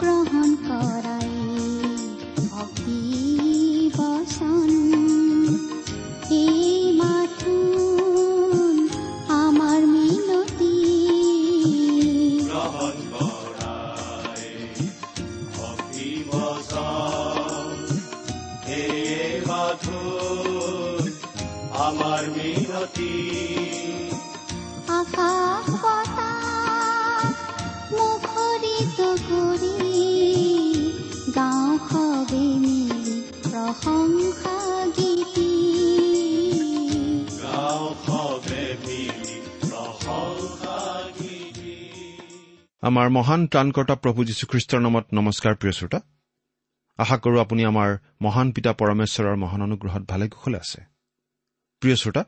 গ্ৰহণ কৰাই আমাৰ মহান ত্ৰাণকৰ্তা প্ৰভু যীশুখ্ৰীষ্টৰ নামত নমস্কাৰ প্ৰিয় শ্ৰোতা। আশা কৰোঁ আপুনি আমাৰ মহান পিতা পৰমেশ্বৰৰ মহান অনুগ্ৰহত ভালে কুশলে আছে। প্ৰিয় শ্ৰোতা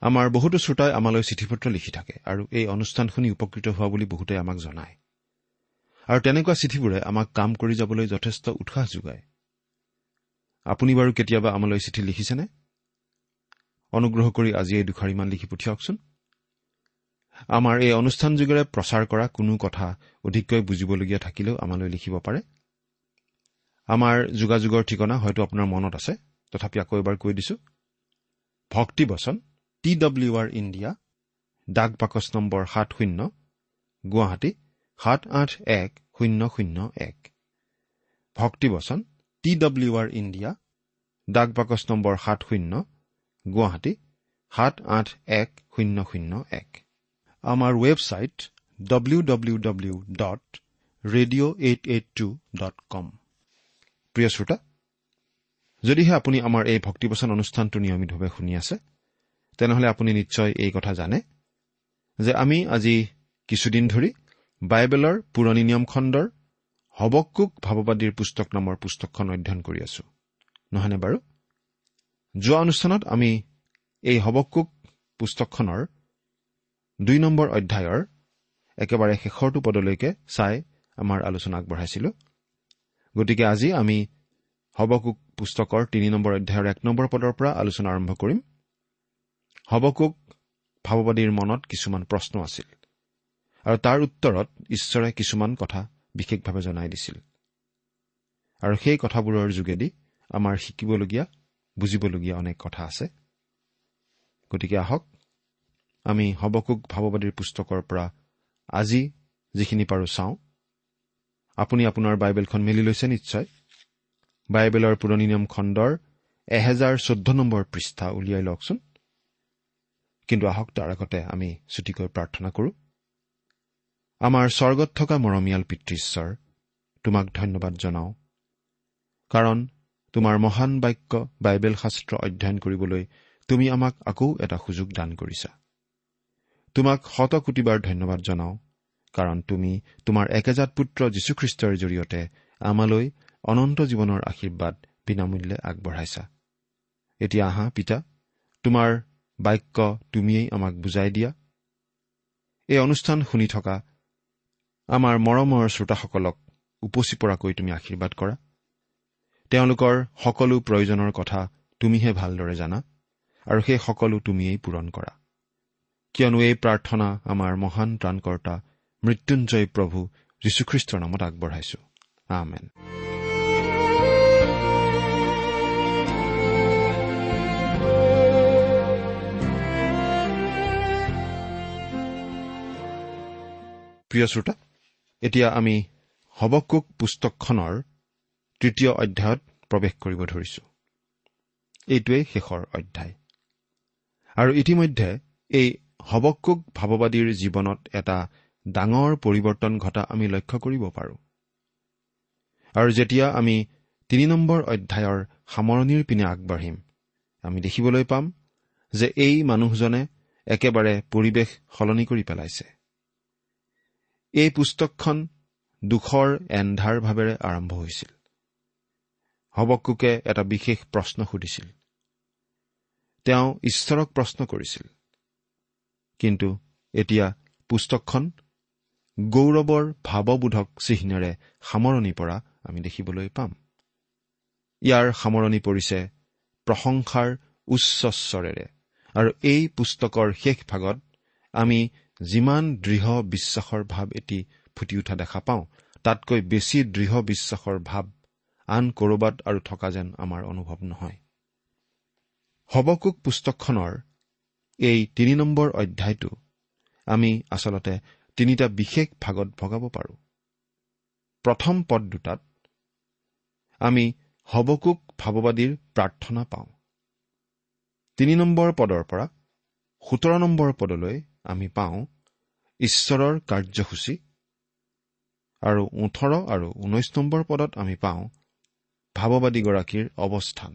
আমাৰ বহুতো শ্ৰোতাই আমালৈ চিঠি পত্ৰ লিখি থাকে আৰু এই অনুষ্ঠান শুনি উপকৃত হোৱা বুলি বহুতে আমাক জনায়। আৰু তেনেকুৱা চিঠিবোৰে আমাক কাম কৰি যাবলৈ যথেষ্ট উৎসাহ যোগায়। আপুনি বাৰু কেতিয়াবা আমালৈ চিঠি লিখিছেনে? অনুগ্ৰহ কৰি আজি এই দুখাৰিমান লিখি পঠিয়াওকচোন। আমাৰ এই অনুষ্ঠান যোগেৰে প্ৰচাৰ কৰা কোনো কথা অধিককৈ বুজিবলগীয়া থাকিলেও আমালৈ লিখিব পাৰে। আমাৰ যোগাযোগৰ ঠিকনা হয়তো আপোনাৰ মনত আছে তথাপি আকৌ এবাৰ কৈ দিছো। ভক্তিবচন টি ডব্লিউ আৰ ইণ্ডিয়া ডাক বাকচ নম্বৰ সাত শূন্য গুৱাহাটী সাত আঠ এক শূন্য শূন্য এক। ভক্তিবচন টি ডব্লিউ আৰ ইণ্ডিয়া ডাক বাকচ নম্বৰ সাত শূন্য গুৱাহাটী সাত আঠ এক শূন্য শূন্য এক। আমাৰ website W W W dot radio' eight eight two dot com প্ৰিয় শ্ৰোতা যদিহে আপুনি আমাৰ এই ভক্তিবচন অনুষ্ঠানটো নিয়মিতভাৱে শুনি আছে তেনেহলে আপুনি নিশ্চয় এই কথা জানে যে আমি আজি কিছুদিন ধৰি বাইবেলৰ পুৰণি নিয়ম খণ্ডৰ হবকুক ভাৱবাদীৰ পুস্তক নামৰ পুস্তকখন অধ্যয়ন কৰি আছো। নহয়নে বাৰু? যোৱা অনুষ্ঠানত আমি এই হবকুক পুস্তকখনৰ দুই নম্বৰ অধ্যায়ৰ একেবাৰে শেষৰটো পদলৈকে চাই আমাৰ আলোচনা আগবঢ়াইছিলো। গতিকে আজি আমি হবকুক পুস্তকৰ তিনি নম্বৰ অধ্যায়ৰ এক নম্বৰ পদৰ পৰা আলোচনা আৰম্ভ কৰিম। হবকুক ভাৱবাদীৰ মনত কিছুমান প্ৰশ্ন আছিল আৰু তাৰ উত্তৰত ঈশ্বৰে কিছুমান কথা বিশেষভাৱে জনাই দিছিল। আৰু সেই কথাবোৰৰ যোগেদি আমাৰ শিকিবলগীয়া বুজিবলগীয়া অনেক কথা আছে। গতিকে আহক আমি হবকুক ভাৱবাদীৰ পুস্তকৰ পৰা আজি যিখিনি পাৰো চাওঁ। আপুনি আপোনাৰ বাইবেলখন মেলি লৈছে নিশ্চয়। বাইবেলৰ পুৰণি নিয়ম খণ্ডৰ এহেজাৰ চৈধ্য নম্বৰ পৃষ্ঠা উলিয়াই লওকচোন। কিন্তু আহক তাৰ আগতে আমি ছুটিকৈ প্ৰাৰ্থনা কৰোঁ। আমাৰ স্বৰ্গত থকা মৰমীয়াল পিতৃশ্বৰ তোমাক ধন্যবাদ জনাওঁ। কাৰণ তোমাৰ মহান বাক্য বাইবেল শাস্ত্ৰ অধ্যয়ন কৰিবলৈ তুমি আমাক আকৌ এটা সুযোগ দান কৰিছা। তোমাক শতকোটিবাৰ ধন্যবাদ জনাওঁ কাৰণ তুমি তোমাৰ একেজাত পুত্ৰ যীশুখ্ৰীষ্টৰ জৰিয়তে আমালৈ অনন্ত জীৱনৰ আশীৰ্বাদ বিনামূল্যে আগবঢ়াইছা। এতিয়া আহা পিতা তোমাৰ বাক্য তুমিয়েই আমাক বুজাই দিয়া। এই অনুষ্ঠান শুনি থকা আমাৰ মৰমৰ শ্ৰোতাসকলক উপচি পৰাকৈ তুমি আশীৰ্বাদ কৰা। তেওঁলোকৰ সকলো প্ৰয়োজনৰ কথা তুমিহে ভালদৰে জানা আৰু সেই সকলো তুমিয়েই পূৰণ কৰা। কিয়নো এই প্ৰাৰ্থনা আমাৰ মহান প্ৰাণকৰ্তা মৃত্যুঞ্জয় প্ৰভু যীশুখ্ৰীষ্টৰ নামত আগবঢ়াইছো। আমেন। প্ৰিয় শ্ৰোতা এতিয়া আমি হবকুক পুস্তকখনৰ তৃতীয় অধ্যায়ত প্ৰৱেশ কৰিব ধৰিছো। এইটোৱেই শেষৰ অধ্যায়। আৰু ইতিমধ্যে এই হবকুক ভাৱবাদীৰ জীৱনত এটা ডাঙৰ পৰিৱৰ্তন ঘটা আমি লক্ষ্য কৰিব পাৰোঁ। আৰু যেতিয়া আমি তিনি নম্বৰ অধ্যায়ৰ সামৰণিৰ পিনে আগবাঢ়িম আমি দেখিবলৈ পাম যে এই মানুহজনে একেবাৰে পৰিৱেশ সলনি কৰি পেলাইছে। এই পুস্তকখন দুখৰ এন্ধাৰ ভাৱেৰে আৰম্ভ হৈছিল। হবকুকে এটা বিশেষ প্ৰশ্ন সুধিছিল। তেওঁ ঈশ্বৰক প্ৰশ্ন কৰিছিল। কিন্তু এতিয়া পুস্তকখন গৌৰৱৰ ভাৱবোধক চিহ্নেৰে সামৰণি পৰা আমি দেখিবলৈ পাম। ইয়াৰ সামৰণি পৰিছে প্ৰশংসাৰ উচ্চস্বৰেৰে আৰু এই পুস্তকৰ শেষ ভাগত আমি যিমান দৃঢ় বিশ্বাসৰ ভাৱ এটি ফুটি উঠা দেখা পাওঁ তাতকৈ বেছি দৃঢ় বিশ্বাসৰ ভাৱ আন ক'ৰবাত আৰু থকা যেন আমাৰ অনুভৱ নহয়। হবকুক পুস্তকখনৰ এই তিনি নম্বৰ অধ্যায়টো আমি আচলতে তিনিটা বিশেষ ভাগত ভগাব পাৰোঁ। প্ৰথম পদ দুটাত আমি হবকুক ভাৱবাদীৰ প্ৰাৰ্থনা পাওঁ। তিনি নম্বৰ পদৰ পৰা সোতৰ নম্বৰ পদলৈ আমি পাওঁ ঈশ্বৰৰ কাৰ্যসূচী আৰু ওঠৰ আৰু ঊনৈছ নম্বৰ পদত আমি পাওঁ ভাৱবাদীগৰাকীৰ অৱস্থান।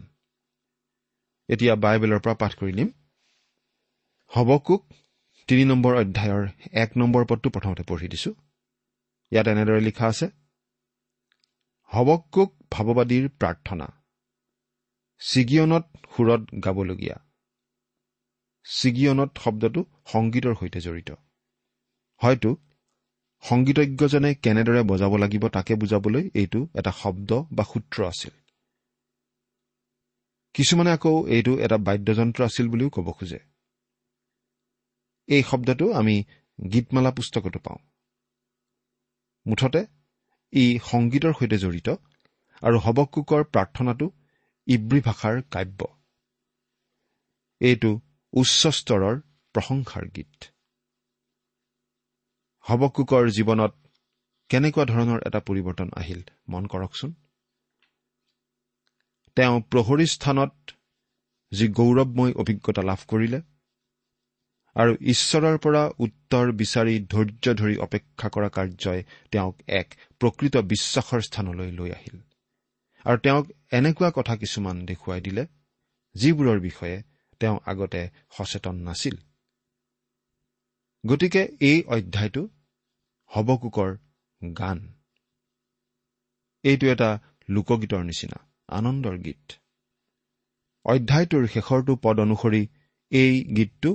এতিয়া বাইবেলৰ পৰা পাঠ কৰি দিম হবকুক তিনি নম্বৰ অধ্যায়ৰ এক নম্বৰ পদটো প্ৰথমতে পঢ়ি দিছো। ইয়াত এনেদৰে লিখা আছে হবকুক ভাৱবাদীৰ প্ৰাৰ্থনা। ছিগিয়নত সুৰত গাবলগীয়া। ছিগিয়নত শব্দটো সংগীতৰ সৈতে জড়িত। হয়তো সংগীতজ্ঞজনে কেনেদৰে বজাব লাগিব তাকে বুজাবলৈ এইটো এটা শব্দ বা সূত্ৰ আছিল। কিছুমানে আকৌ এইটো এটা বাদ্যযন্ত্ৰ আছিল বুলিও ক'ব খোজে। এই শব্দটো আমি গীতমালা পুস্তকতো পাওঁ। মুঠতে ই সংগীতৰ সৈতে জড়িত আৰু হবকুকৰ প্ৰাৰ্থনাটো ইব্ৰী ভাষাৰ কাব্য। এইটো উচ্চ স্তৰৰ প্ৰশংসাৰ গীত। হবকুকৰ জীৱনত কেনেকুৱা ধৰণৰ এটা পৰিৱৰ্তন আহিল মন কৰকচোন। তেওঁ প্ৰহৰী স্থানত যি গৌৰৱময় অভিজ্ঞতা লাভ কৰিলে আৰু ঈশ্বৰৰ পৰা উত্তৰ বিচাৰি ধৈৰ্য ধৰি অপেক্ষা কৰা কাৰ্যই তেওঁক এক প্ৰকৃত বিশ্বাসৰ স্থানলৈ লৈ আহিল। আৰু তেওঁক এনেকুৱা কথা কিছুমান দেখুৱাই দিলে যিবোৰৰ বিষয়ে তেওঁ আগতে সচেতন নাছিল। গতিকে এই অধ্যায়টো হবকুকৰ গান। এইটো এটা লোকগীতৰ নিচিনা আনন্দৰ গীত। অধ্যায়টোৰ শেষৰটো পদ অনুসৰি এই গীতটো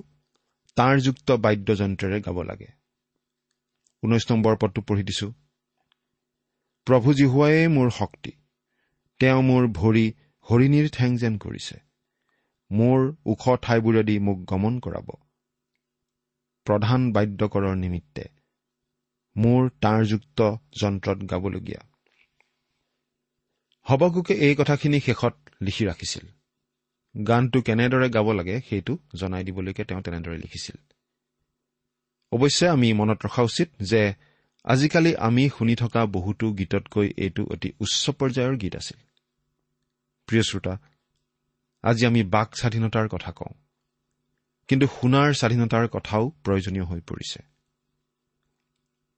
তাঁৰযুক্ত বাদ্যযন্ত্ৰেৰে গাব লাগে। ঊনৈছ নম্বৰ পদটো পঢ়ি দিছো। প্ৰভু জীহুৱাই মোৰ শক্তি তেওঁ মোৰ ভৰি হৰিণীৰ ঠেং যেন কৰিছে মোৰ ওখ ঠাইবোৰেদি মোক গমন কৰাব। প্ৰধান বাদ্যকৰৰ নিমিত্তে মোৰ তাঁৰযুক্ত যন্ত্ৰত গাবলগীয়া। হবকুকে এই কথাখিনি শেষত লিখি ৰাখিছিল। গানটো কেনেদৰে গাব লাগে সেইটো জনাই দিবলৈকে তেওঁ তেনেদৰে লিখিছিল। অৱশ্যে আমি মনত ৰখা উচিত যে আজিকালি আমি শুনি থকা বহুতো গীততকৈ এইটো অতি উচ্চ পৰ্যায়ৰ গীত আছিল। প্ৰিয় শ্ৰোতা আজি আমি বাক স্বাধীনতাৰ কথা কওঁ। কিন্তু শুনাৰ স্বাধীনতাৰ কথাও প্ৰয়োজনীয় হৈ পৰিছে।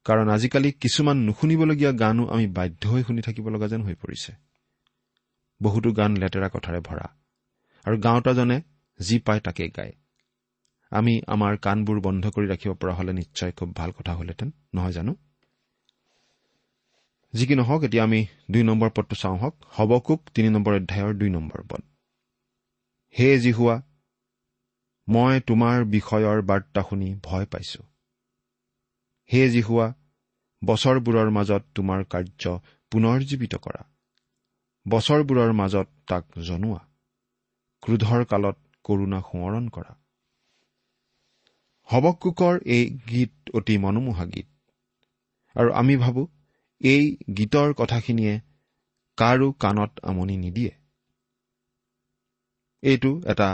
কাৰণ আজিকালি কিছুমান নুশুনিবলগীয়া গানো আমি বাধ্য হৈ শুনি থাকিব লগা যেন হৈ পৰিছে। বহুতো গান লেতেৰা কথাৰে ভৰা। আৰু গাঁওতাজনে যি পায় তাকেই গায়। আমি আমাৰ কাণবোৰ বন্ধ কৰি ৰাখিব পৰা হলে নিশ্চয় খুব ভাল কথা হলহেঁতেন নহয় জানো? যি কি নহওক এতিয়া আমি দুই নম্বৰ পদটো চাওঁ হওক। হবকুক তিনি নম্বৰ অধ্যায়ৰ দুই নম্বৰ পদ। হে জিহুৱা মই তোমাৰ বিষয়ৰ বাৰ্তা শুনি ভয় পাইছো। হে জিহুৱা বছৰবোৰৰ মাজত তোমাৰ কাৰ্য পুনৰ্জীৱিত কৰা। বছৰবোৰৰ মাজত তাক জনোৱা। ক্ৰোধৰ কালত কৰুণা সোঁৱৰণ কৰা। হবকুকৰ এই গীত অতি মনোমোহা গীত। আৰু আমি ভাবো এই গীতৰ কথাখিনিয়ে কাৰো কাণত আমনি নিদিয়ে। এইটো এটা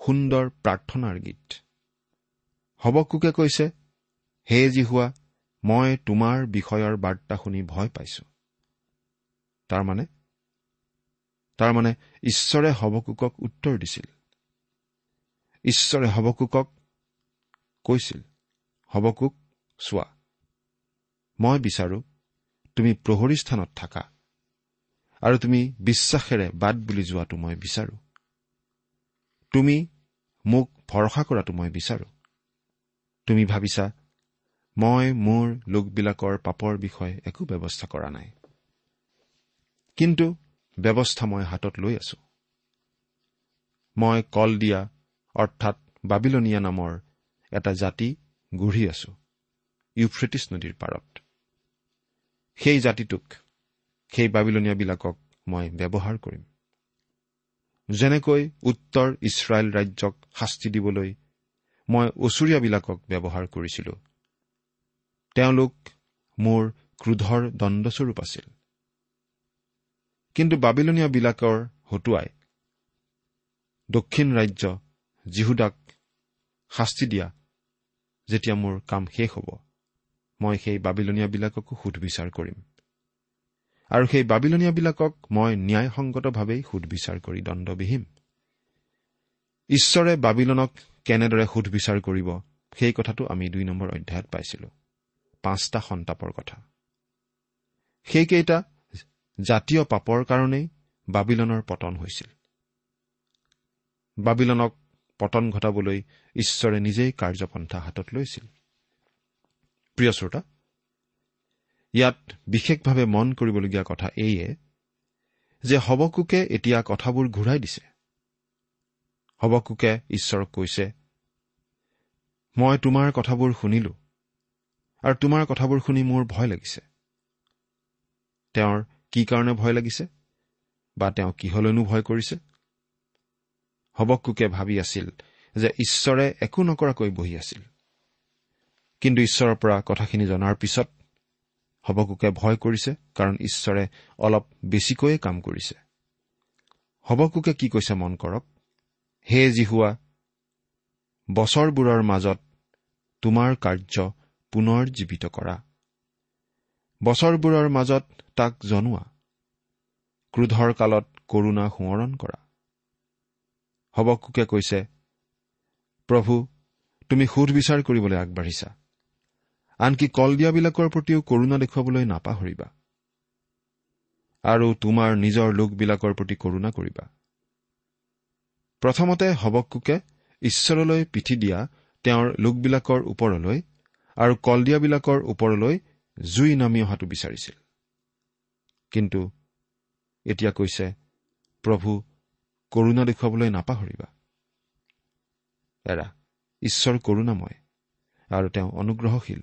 সুন্দৰ প্ৰাৰ্থনাৰ গীত। হবকুকে কৈছে হে জিহুৱা মই তোমাৰ বিষয়ৰ বাৰ্তা শুনি ভয় পাইছো। তাৰমানে তাৰমানে ঈশ্বৰে হৱকোকক উত্তৰ দিছিল। ঈশ্বৰে হৱকোকক কৈছিল হৱকোক চোৱা মই বিচাৰো তুমি প্ৰহৰী স্থানত থাকা আৰু তুমি বিশ্বাসেৰে বাট বুলি যোৱাটো মই বিচাৰো। তুমি মোক ভৰসা কৰাটো মই বিচাৰো। তুমি ভাবিছা মই মোৰ লোকবিলাকৰ পাপৰ বিষয়ে একো ব্যৱস্থা কৰা নাই। কিন্তু ব্যৱস্থা মই হাতত লৈ আছো। মই কল দিয়া অৰ্থাৎ বাবিলনীয়া নামৰ এটা জাতি গঢ়ি আছো ইউফ্ৰেটিছ নদীৰ পাৰত। সেই জাতিটোক সেই বাবিলনীয়াবিলাকক মই ব্যৱহাৰ কৰিম। যেনেকৈ উত্তৰ ইছৰাইল ৰাজ্যক শাস্তি দিবলৈ মই ওচৰীয়াবিলাকক ব্যৱহাৰ কৰিছিলো তেওঁলোক মোৰ ক্ৰোধৰ দণ্ডস্বৰূপ আছিল। কিন্তু বাবিলনীয়াবিলাকৰ হতুৱাই। দক্ষিণ ৰাজ্য জিহুদাক শাস্তি দিয়া যেতিয়া মোৰ কাম শেষ হ'ব মই সেই বাবিলনীয়াবিলাককো সুধবিচাৰ কৰিম। আৰু সেই বাবিলনীয়াবিলাকক মই ন্যায়সংগতভাৱেই সুধবিচাৰ কৰি দণ্ড বিহিম। ঈশ্বৰে বাবিলনক কেনেদৰে সুধবিচাৰ কৰিব সেই কথাটো আমি দুই নম্বৰ অধ্যায়ত পাইছিলো। পাঁচটা সন্তাপৰ কথা। সেইকেইটা জাতীয় পাপৰ কাৰণেই বাবিলনৰ পতন হৈছিল। বাবিলনক পতন ঘটাবলৈ ঈশ্বৰে নিজেই কাৰ্যপন্থা হাতত লৈছিল। প্ৰিয় শ্ৰোতা ইয়াত বিশেষভাৱে মন কৰিবলগীয়া কথা এইয়ে যে হবকুকে এতিয়া কথাবোৰ ঘূৰাই দিছে। হবকুকে ঈশ্বৰক কৈছে মই তোমাৰ কথাবোৰ শুনিলো আৰু তোমাৰ কথাবোৰ শুনি মোৰ ভয় লাগিছে। তেওঁৰ কি কাৰণে ভয় লাগিছে? বা তেওঁ কিহলৈনো ভয় কৰিছে? হবকুকে ভাবি আছিল যে ঈশ্বৰে একো নকৰাকৈ বহি আছিল। কিন্তু ঈশ্বৰৰ পৰা কথাখিনি জনাৰ পিছত হবকুকে ভয় কৰিছে কাৰণ ঈশ্বৰে অলপ বেছিকৈয়ে কাম কৰিছে। হবকুকে কি কৈছে মন কৰক? হে জিহুৱা বছৰবোৰৰ মাজত তোমাৰ কাৰ্য পুনৰ জীৱিত কৰা। বছৰবোৰৰ মাজত তাক জনোৱা। ক্ৰোধৰ কালত কৰুণা সোঁৱৰণ কৰা। হবকুকে কৈছে প্ৰভু তুমি সুধবিচাৰ কৰিবলৈ আগবাঢ়িছা। আনকি কল দিয়াবিলাকৰ প্ৰতিও কৰুণা দেখুৱাবলৈ নাপাহৰিবা। আৰু তোমাৰ নিজৰ লোকবিলাকৰ প্ৰতি কৰুণা কৰিবা। প্ৰথমতে হবকুকে ঈশ্বৰলৈ পিঠি দিয়া তেওঁৰ লোকবিলাকৰ ওপৰলৈ আৰু কলদিয়াবিলাকৰ ওপৰলৈ জুই নামি অহাটো বিচাৰিছিল। কিন্তু এতিয়া কৈছে প্ৰভু কৰুণা দেখুৱাবলৈ নাপাহৰিবা। এৰা ঈশ্বৰ কৰুণাময় আৰু তেওঁ অনুগ্ৰহশীল।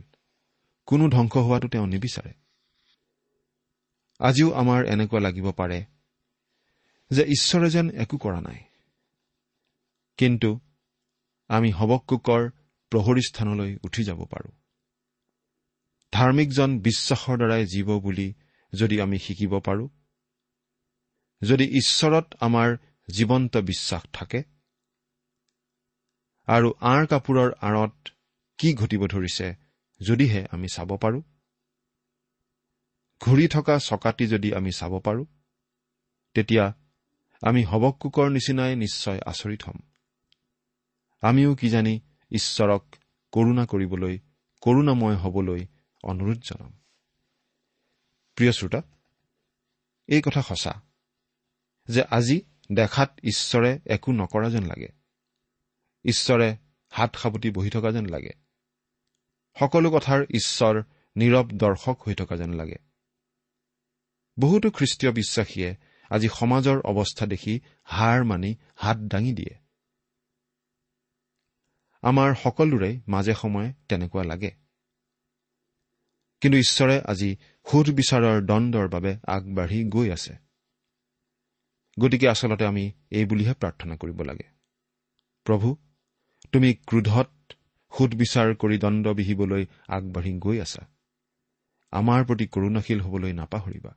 কোনো ধ্বংস হোৱাটো তেওঁ নিবিচাৰে। আজিও আমাৰ এনেকুৱা লাগিব পাৰে যে ঈশ্বৰে যেন একো কৰা নাই। কিন্তু আমি হবকুকৰ প্ৰহৰী স্থানলৈ উঠি যাব পাৰোঁ। ধাৰ্মিকজন বিশ্বাসৰ দ্বাৰাই জীৱ বুলি যদি আমি শিকিব পাৰোঁ যদি ঈশ্বৰত আমাৰ জীৱন্ত বিশ্বাস থাকে আৰু আঁৰ কাপোৰৰ আঁৰত কি ঘটিব ধৰিছে যদিহে আমি চাব পাৰোঁ ঘূৰি থকা চকাটি যদি আমি চাব পাৰোঁ তেতিয়া আমি হবকুকৰ নিচিনাই নিশ্চয় আচৰিত হ'ম। আমিও কিজানি ঈশ্বৰক কৰুণা কৰিবলৈ কৰুণাময় হবলৈ অনুৰোধ জনাম প্ৰিয় শ্ৰোতা এই কথা সঁচা যে আজি দেখাত ঈশ্বৰে একো নকৰা যেন লাগে। ঈশ্বৰে হাত সাৱটি বহি থকা যেন লাগে। সকলো কথাৰ ঈশ্বৰ নীৰৱ দৰ্শক হৈ থকা যেন লাগে। বহুতো খ্ৰীষ্টীয় বিশ্বাসীয়ে আজি সমাজৰ অৱস্থা দেখি হাৰ মানি হাত দাঙি দিয়ে। আমাৰ সকলোৰে মাজে সময়ে তেনেকুৱা লাগে। কিন্তু ঈশ্বৰে আজি সুধবিচাৰৰ দণ্ডৰ বাবে আগবাঢ়ি গৈ আছে। গতিকে আচলতে আমি এই বুলিহে প্ৰাৰ্থনা কৰিব লাগে। প্ৰভু তুমি ক্ৰোধত সুধবিচাৰ কৰি দণ্ড বিহিবলৈ আগবাঢ়ি গৈ আছা। আমাৰ প্ৰতি কৰুণাশীল হবলৈ নাপাহৰিবা।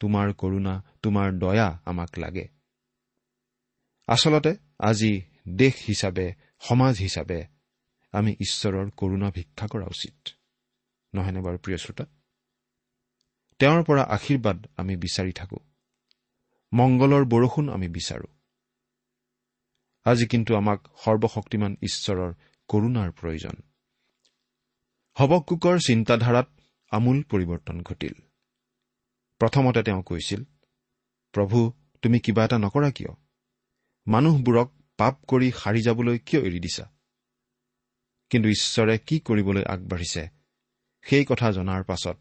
তোমাৰ কৰুণা তোমাৰ দয়া আমাক লাগে। আচলতে আজি দেশ হিচাপে সমাজ হিচাপে আমি ঈশ্বৰৰ কৰুণা ভিক্ষা কৰা উচিত। নহয়নে বাৰু প্ৰিয় শ্ৰোতা? তেওঁৰ পৰা আশীৰ্বাদ আমি বিচাৰি থাকোঁ। মংগলৰ বৰষুণ আমি বিচাৰোঁ। আজি কিন্তু আমাক সৰ্বশক্তিমান ঈশ্বৰৰ কৰুণাৰ প্ৰয়োজন। হবকুকৰ চিন্তাধাৰাত আমূল পৰিৱৰ্তন ঘটিল। প্ৰথমতে তেওঁ কৈছিল প্ৰভু তুমি কিবা এটা নকৰা কিয়? মানুহবোৰক পাপ কৰি সাৰি যাবলৈ কিয় এৰি দিছা? কিন্তু ঈশ্বৰে কি কৰিবলৈ আগবাঢ়িছে সেই কথা জনাৰ পাছত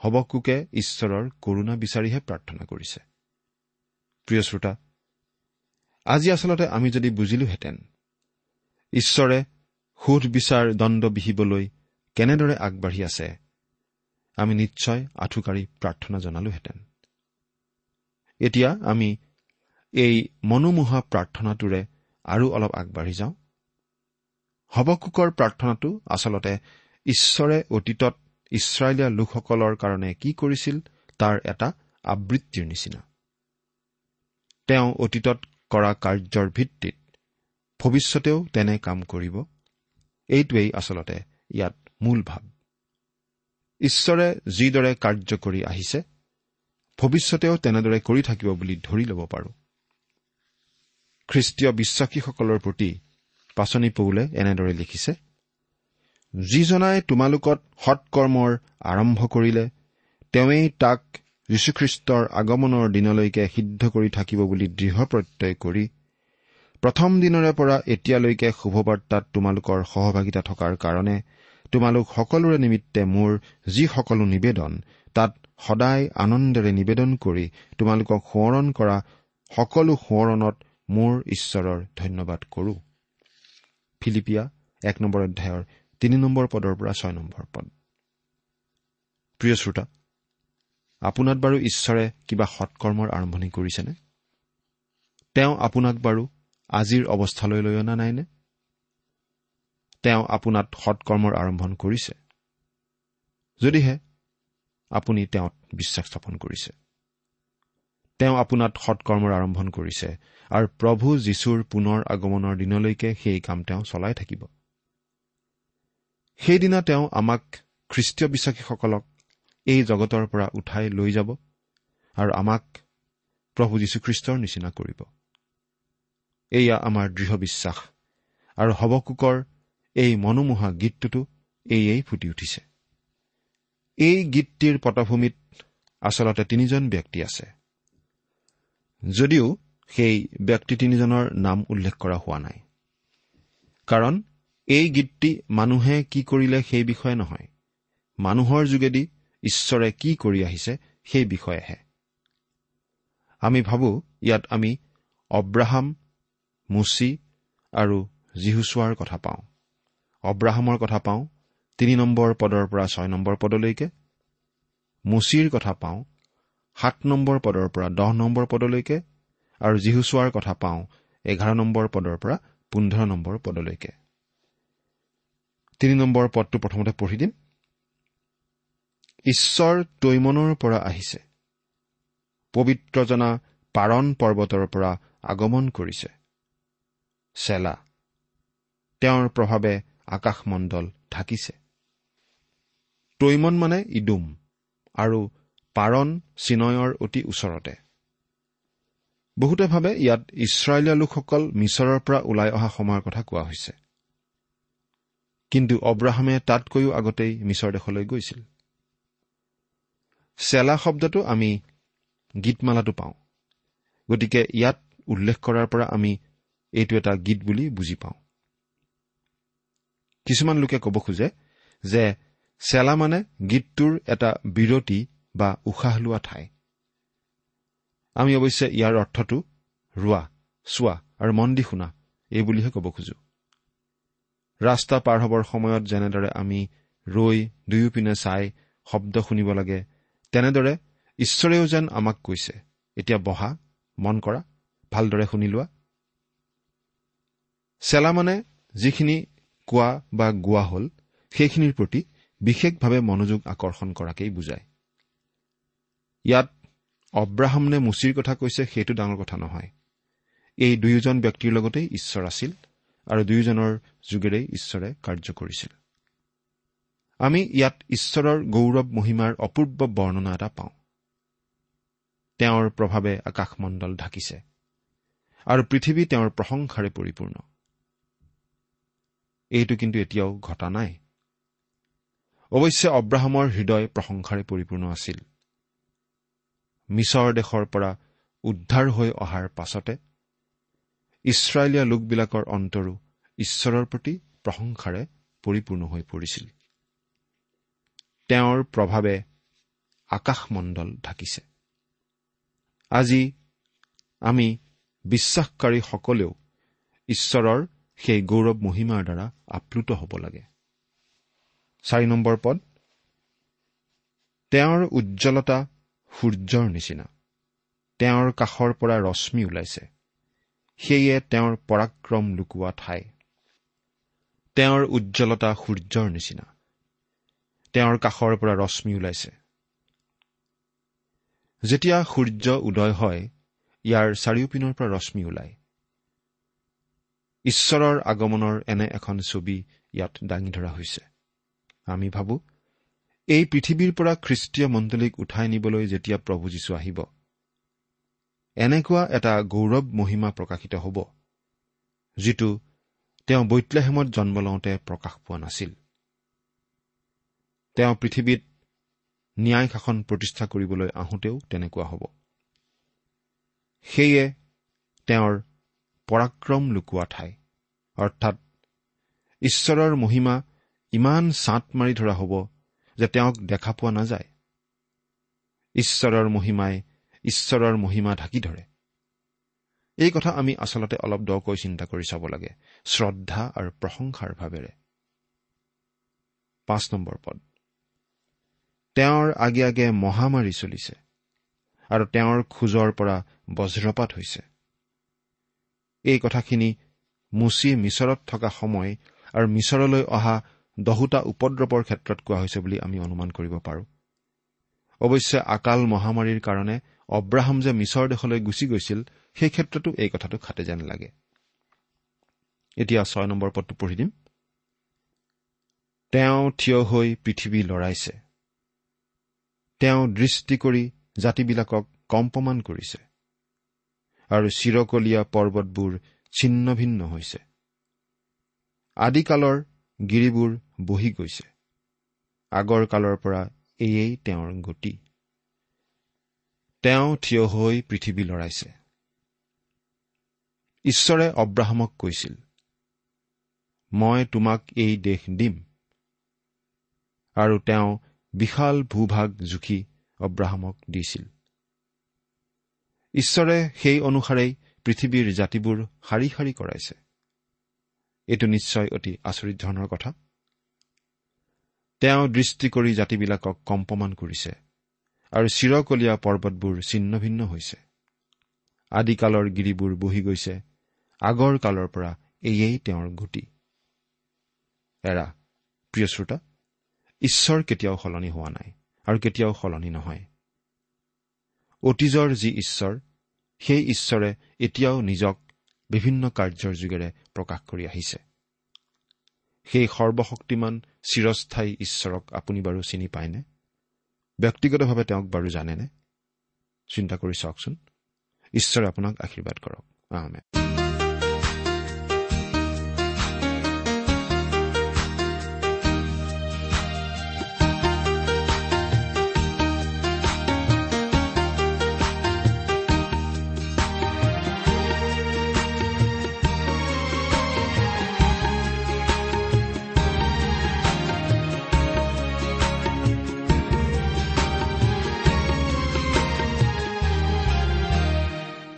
হবকুকে ঈশ্বৰৰ কৰুণা বিচাৰিহে প্ৰাৰ্থনা কৰিছে। প্ৰিয় শ্ৰোতা আজি আচলতে আমি যদি বুজিলোহেঁতেন ঈশ্বৰে সোধ বিচাৰ দণ্ড বিহিবলৈ কেনেদৰে আগবাঢ়ি আছে আমি নিশ্চয় আঁঠুকাৰি প্ৰাৰ্থনা জনালোহেঁতেন। এতিয়া আমি এই মনোমোহা প্ৰাৰ্থনাটোৰে আৰু অলপ আগবাঢ়ি যাওঁ। হবকুকৰ প্ৰাৰ্থনাটো আচলতে ঈশ্বৰে অতীতত ইছৰাইলীয়া লোকসকলৰ কাৰণে কি কৰিছিল তাৰ এটা আবৃত্তিৰ নিচিনা। তেওঁ অতীতত কৰা কাৰ্যৰ ভিত্তিত ভৱিষ্যতেও তেনে কাম কৰিব। এইটোৱেই আচলতে ইয়াত মূল ভাৱ ঈশ্বৰে যিদৰে কাৰ্য কৰি আহিছে ভৱিষ্যতেও তেনেদৰে কৰি থাকিব বুলি ধৰি ল'ব পাৰোঁ। খ্ৰীষ্টীয় বিশ্বাসীসকলৰ প্ৰতি পাচনি পৌলে এনেদৰে লিখিছে যিজনাই তোমালোকত সৎকৰ্মৰ আৰম্ভ কৰিলে তেওঁৱেই তাক যীশুখ্ৰীষ্টৰ আগমনৰ দিনলৈকে সিদ্ধ কৰি থাকিব বুলি দৃঢ় প্ৰত্যয় কৰি প্ৰথম দিনৰে পৰা এতিয়ালৈকে শুভবাৰ্তাত তোমালোকৰ সহভাগিতা থকাৰ কাৰণে তোমালোক সকলোৰে নিমিত্তে মোৰ যি সকলো নিবেদন তাত সদায় আনন্দেৰে নিবেদন কৰি তোমালোকক সোঁৱৰণ কৰা সকলো সোঁৱৰণত মোৰ ঈশ্বৰৰ ধন্যবাদ কৰো। ফিলিপিয়া এক নম্বৰ অধ্যায়ৰ তিনি নম্বৰ পদৰ পৰা ছয় নম্বৰ পদ। প্ৰিয় শ্ৰোতা আপোনাক বাৰু ঈশ্বৰে কিবা সৎকৰ্মৰ আৰম্ভণি কৰিছেনে? তেওঁ আপোনাক বাৰু আজিৰ অৱস্থালৈ লৈ অনা নাইনে? তেওঁ আপোনাত সৎকৰ্মৰ আৰম্ভণ কৰিছে। যদিহে আপুনি তেওঁত বিশ্বাস স্থাপন কৰিছে। তেওঁ আপোনাত সৎকৰ্মৰ আৰম্ভণ কৰিছে আৰু প্ৰভু যীশুৰ পুনৰ আগমনৰ দিনলৈকে সেই কাম তেওঁ চলাই থাকিব। সেইদিনা তেওঁ আমাক খ্ৰীষ্টীয় বিশ্বাসীসকলক এই জগতৰ পৰা উঠাই লৈ যাব আৰু আমাক প্ৰভু যীশুখ্ৰীষ্টৰ নিচিনা কৰিব। এয়া আমাৰ দৃঢ় বিশ্বাস আৰু হৱকোকৰ এই মনোমোহা গীতটোতো এয়েই ফুটি উঠিছে। এই গীতটিৰ পটভূমিত আচলতে তিনিজন ব্যক্তি আছে। যদিও সেই ব্যক্তি তিনিজনৰ নাম উল্লেখ কৰা হোৱা নাই। কাৰণ এই গীতটি মানুহে কি কৰিলে সেই বিষয়ে নহয়। মানুহৰ যোগেদি ঈশ্বৰে কি কৰি আহিছে সেই বিষয়েহে। আমি ভাবোঁ ইয়াত আমি অব্ৰাহাম মুচি আৰু জিহুচোৱাৰ কথা পাওঁ। অব্ৰাহামৰ কথা পাওঁ তিনি নম্বৰ পদৰ পৰা ছয় নম্বৰ পদলৈকে। মুচিৰ কথা পাওঁ সাত নম্বৰ পদৰ পৰা দহ নম্বৰ পদলৈকে। আৰু জিহুচোৱাৰ কথা পাওঁ এঘাৰ নম্বৰ পদৰ পৰা পোন্ধৰ নম্বৰ পদলৈকে। তিনি নম্বৰ পদটো প্ৰথমতে পঢ়ি দিম। ঈশ্বৰ তৈমনৰ পৰা আহিছে। পবিত্ৰজনা পাৰণ পৰ্বতৰ পৰা আগমন কৰিছে। চেলা। তেওঁৰ প্ৰভাৱে আকাশমণ্ডল ঢাকিছে। তৈমন মানে ইডুম আৰু পাৰণ চিনয়ৰ অতি ওচৰতে। বহুতে ভাবে ইয়াত ইছৰাইলীয়া লোকসকল মিছৰৰ পৰা ওলাই অহা সময়ৰ কথা কোৱা হৈছে। কিন্তু অব্ৰাহামে তাতকৈও আগতেই মিছৰ দেশলৈ গৈছিল। চেলা শব্দটো আমি গীতমালাটো পাওঁ। গতিকে ইয়াত উল্লেখ কৰাৰ পৰা আমি এইটো এটা গীত বুলি বুজি পাওঁ। কিছুমান লোকে ক'ব খোজে যে চেলা মানে গীতটোৰ এটা বিৰতি বা উশাহ লোৱা ঠাই। আমি অৱশ্যে ইয়াৰ অৰ্থটো ৰোৱা চোৱা আৰু মন দি শুনা এই বুলিহে ক'ব খোজো। ৰাস্তা পাৰ হ'বৰ সময়ত যেনেদৰে আমি ৰৈ দুয়োপিনে চাই শব্দ শুনিব লাগে তেনেদৰে ঈশ্বৰেও যেন আমাক কৈছে। এতিয়া বহা মন কৰা ভালদৰে শুনি লোৱা। চেলা মানে যিখিনি কোৱা বা গোৱা হ'ল সেইখিনিৰ প্ৰতি বিশেষভাৱে মনোযোগ আকৰ্ষণ কৰাকেই বুজায়। ইয়াত অব্ৰাহাম নে মুচিৰ কথা কৈছে সেইটো ডাঙৰ কথা নহয়। এই দুয়োজন ব্যক্তিৰ লগতেই ঈশ্বৰ আছিল। আৰু দুয়োজনৰ যোগেৰেই ঈশ্বৰে কাৰ্য কৰিছিল। আমি ইয়াত ঈশ্বৰৰ গৌৰৱ মহিমাৰ অপূৰ্ব বৰ্ণনা এটা পাওঁ। তেওঁৰ প্ৰভাৱে আকাশমণ্ডল ঢাকিছে আৰু পৃথিৱী তেওঁৰ প্ৰশংসাৰে পৰিপূৰ্ণ। এইটো কিন্তু এতিয়াও ঘটা নাই। অৱশ্যে অব্ৰাহামৰ হৃদয় প্ৰশংসাৰে পৰিপূৰ্ণ আছিল। মিছৰ দেশৰ পৰা উদ্ধাৰ হৈ অহাৰ পাছতে ইছৰাইলীয়া লোকবিলাকৰ অন্তৰো ঈশ্বৰৰ প্ৰতি প্ৰশংসাৰে পৰিপূৰ্ণ হৈ পৰিছিল। তেওঁৰ প্ৰভাৱে আকাশমণ্ডল ঢাকিছে। আজি আমি বিশ্বাসকাৰীসকলেও ঈশ্বৰৰ সেই গৌৰৱ মহিমাৰ দ্বাৰা আপ্লুত হ'ব লাগে। চাৰি নম্বৰ পদ তেওঁৰ উজ্জ্বলতা সূৰ্যৰ নিচিনা। তেওঁৰ কাষৰ পৰা ৰশ্মি ওলাইছে। সেয়ে তেওঁৰ পৰাক্ৰম লুকোৱা ঠাই। তেওঁৰ উজ্জ্বলতা সূৰ্যৰ নিচিনা। তেওঁৰ কাষৰ পৰা ৰশ্মি ওলাইছে। যেতিয়া সূৰ্য উদয় হয় ইয়াৰ চাৰিওপিনৰ পৰা ৰশ্মি ওলায়। ঈশ্বৰৰ আগমনৰ এনে এখন ছবি ইয়াত দাঙি ধৰা হৈছে। আমি ভাবো এই পৃথিৱীৰ পৰা খ্ৰীষ্টীয় মণ্ডলীক উঠাই নিবলৈ যেতিয়া প্ৰভু যীশু আহিব এনেকুৱা এটা গৌৰৱ মহিমা প্ৰকাশিত হ'ব যিটো তেওঁ বৈতলেহেমত জন্ম লওঁতে প্ৰকাশ পোৱা নাছিল। তেওঁ পৃথিৱীত ন্যায় শাসন প্ৰতিষ্ঠা কৰিবলৈ আহোঁতেও তেনেকুৱা হ'ব। সেয়ে তেওঁৰ পৰাক্ৰম লুকোৱা ঠাই অৰ্থাৎ ঈশ্বৰৰ মহিমা ইমান ছাট মাৰি ধৰা হ'ব যে তেওঁক দেখা পোৱা নাযায়। ঈশ্বৰৰ মহিমাই ঈশ্বৰৰ মহিমা ঢাকি ধৰে। এই কথা আমি আচলতে অলপ দকৈ চিন্তা কৰি চাব লাগে শ্ৰদ্ধা আৰু প্ৰশংসাৰ ভাৱেৰে। পাঁচ নম্বৰ পদ। তেওঁৰ আগে আগে মহামাৰী চলিছে আৰু তেওঁৰ খোজৰ পৰা বজ্ৰপাত হৈছে। এই কথাখিনি মুচি মিছৰত থকা সময় আৰু মিছৰলৈ অহা দহোটা উপদ্ৰৱৰ ক্ষেত্ৰত কোৱা হৈছে বুলি আমি অনুমান কৰিব পাৰোঁ। অৱশ্যে আকাল মহামাৰীৰ কাৰণে অব্ৰাহাম যে মিছৰ দেশলৈ গুচি গৈছিল সেই ক্ষেত্ৰতো এই কথাটো খাটে যেন লাগে। এতিয়া ছয় নম্বৰ পদটো পঢ়ি দিম। তেওঁ থিয় হৈ পৃথিৱী লৰাইছে। তেওঁ দৃষ্টি কৰি জাতিবিলাকক কম্পমান কৰিছে। আৰু চিৰকলীয়া পৰ্বতবোৰ ছিন্ন ভিন্ন হৈছে। আদিকালৰ গিৰিবোৰ বহি গৈছে। আগৰ কালৰ পৰা এয়েই তেওঁৰ গতি। তেওঁ থিয় হৈ পৃথিৱী লৰাইছে। ঈশ্বৰে অব্ৰাহামক কৈছিল মই তোমাক এই দেশ দিম। আৰু তেওঁ বিশাল ভূভাগ জুখি অব্ৰাহামক দিছিল। ঈশ্বৰে সেই অনুসাৰেই পৃথিৱীৰ জাতিবোৰ শাৰী শাৰী কৰাইছে। এইটো নিশ্চয় অতি আচৰিত ধৰণৰ কথা। তেওঁ দৃষ্টি কৰি জাতিবিলাকক কম্পমান কৰিছে। আৰু চিৰকলীয়া পৰ্বতবোৰ ছিন্ন ভিন্ন হৈছে। আদিকালৰ গিৰিবোৰ বহি গৈছে। আগৰ কালৰ পৰা এয়েই তেওঁৰ গতি। এৰা প্ৰিয় শ্ৰোতা ঈশ্বৰ কেতিয়াও সলনি হোৱা নাই আৰু কেতিয়াও সলনি নহয়। অতীজৰ যি ঈশ্বৰ সেই ঈশ্বৰে এতিয়াও নিজক বিভিন্ন কাৰ্যৰ যোগেৰে প্ৰকাশ কৰি আহিছে। সেই সৰ্বশক্তিমান চিৰস্থায়ী ঈশ্বৰক আপুনি বাৰু চিনি পায়নে? ব্যক্তিগতভাৱে তেওঁক বাৰু জানেনে? চিন্তা কৰি চাওকচোন। ঈশ্বৰে আপোনাক আশীৰ্বাদ কৰক। আহমে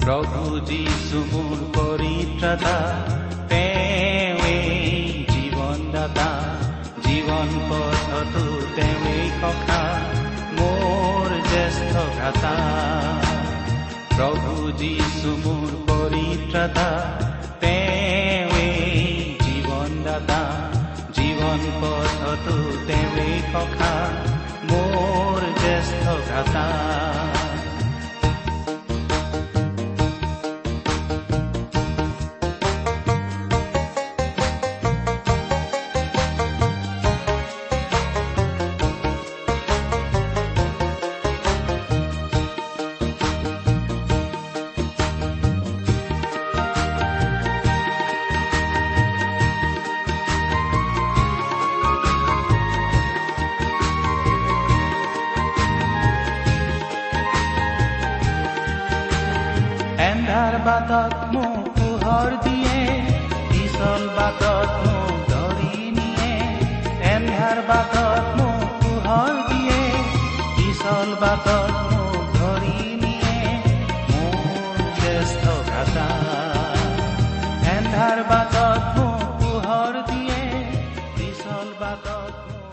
প্ৰভু যীশু মোৰ পৰিত্ৰাতা তেওঁৱেই জীৱনদাতা জীৱন পথতো তেওঁৱেই সখা মোৰ জ্যেষ্ঠ ঘাতা প্ৰভু যীশু মোৰ পৰিত্ৰাতা তেওঁৱেই জীৱনদাতা জীৱন পথতো তেওঁৱেই সখা মোৰ জ্যেষ্ঠ ঘাতা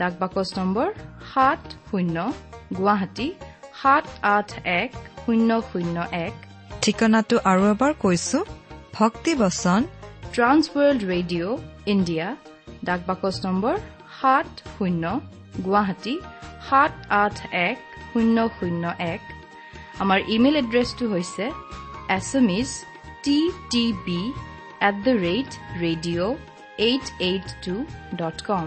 ডাক বাকচ নম্বৰ সাত শূন্য গুৱাহাটী সাত আঠ এক শূন্য শূন্য এক। ঠিকনাটো আৰু এবাৰ কৈছো ভক্তিবচন ট্ৰান্স ৱৰ্ল্ড ৰেডিঅ' ইণ্ডিয়া ডাক বাকচ নম্বৰ সাত শূন্য গুৱাহাটী সাত আঠ এক শূন্য শূন্য এক। আমাৰ ইমেইল এড্ৰেছটো হৈছে S M is T T B at the rate radio' eight eight two dot com.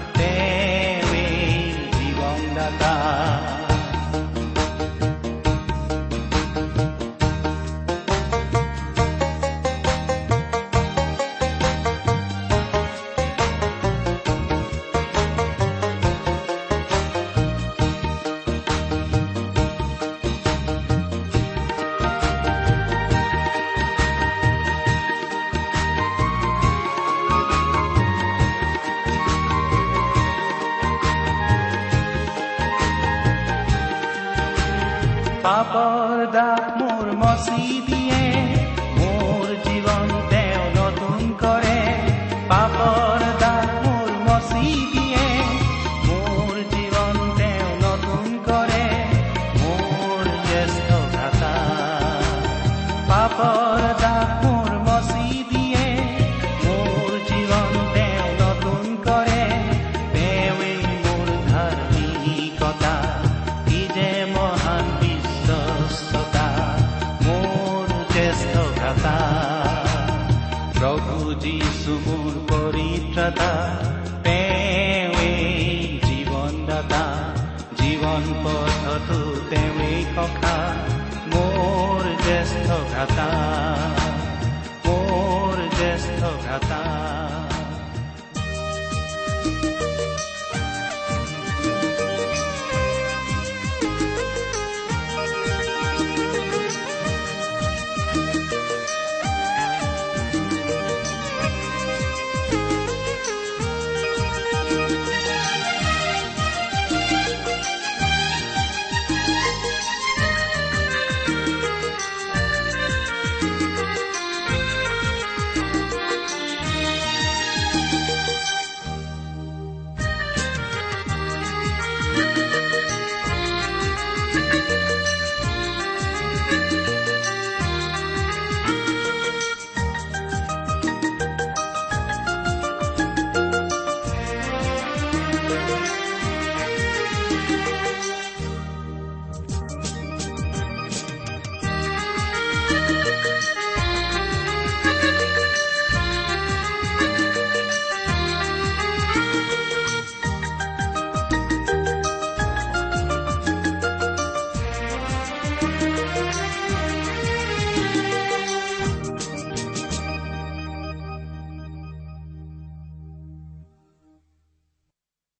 জীৱন পথতো তেওঁৱেই সখা মোৰ জ্যেষ্ঠ ভ্ৰাতা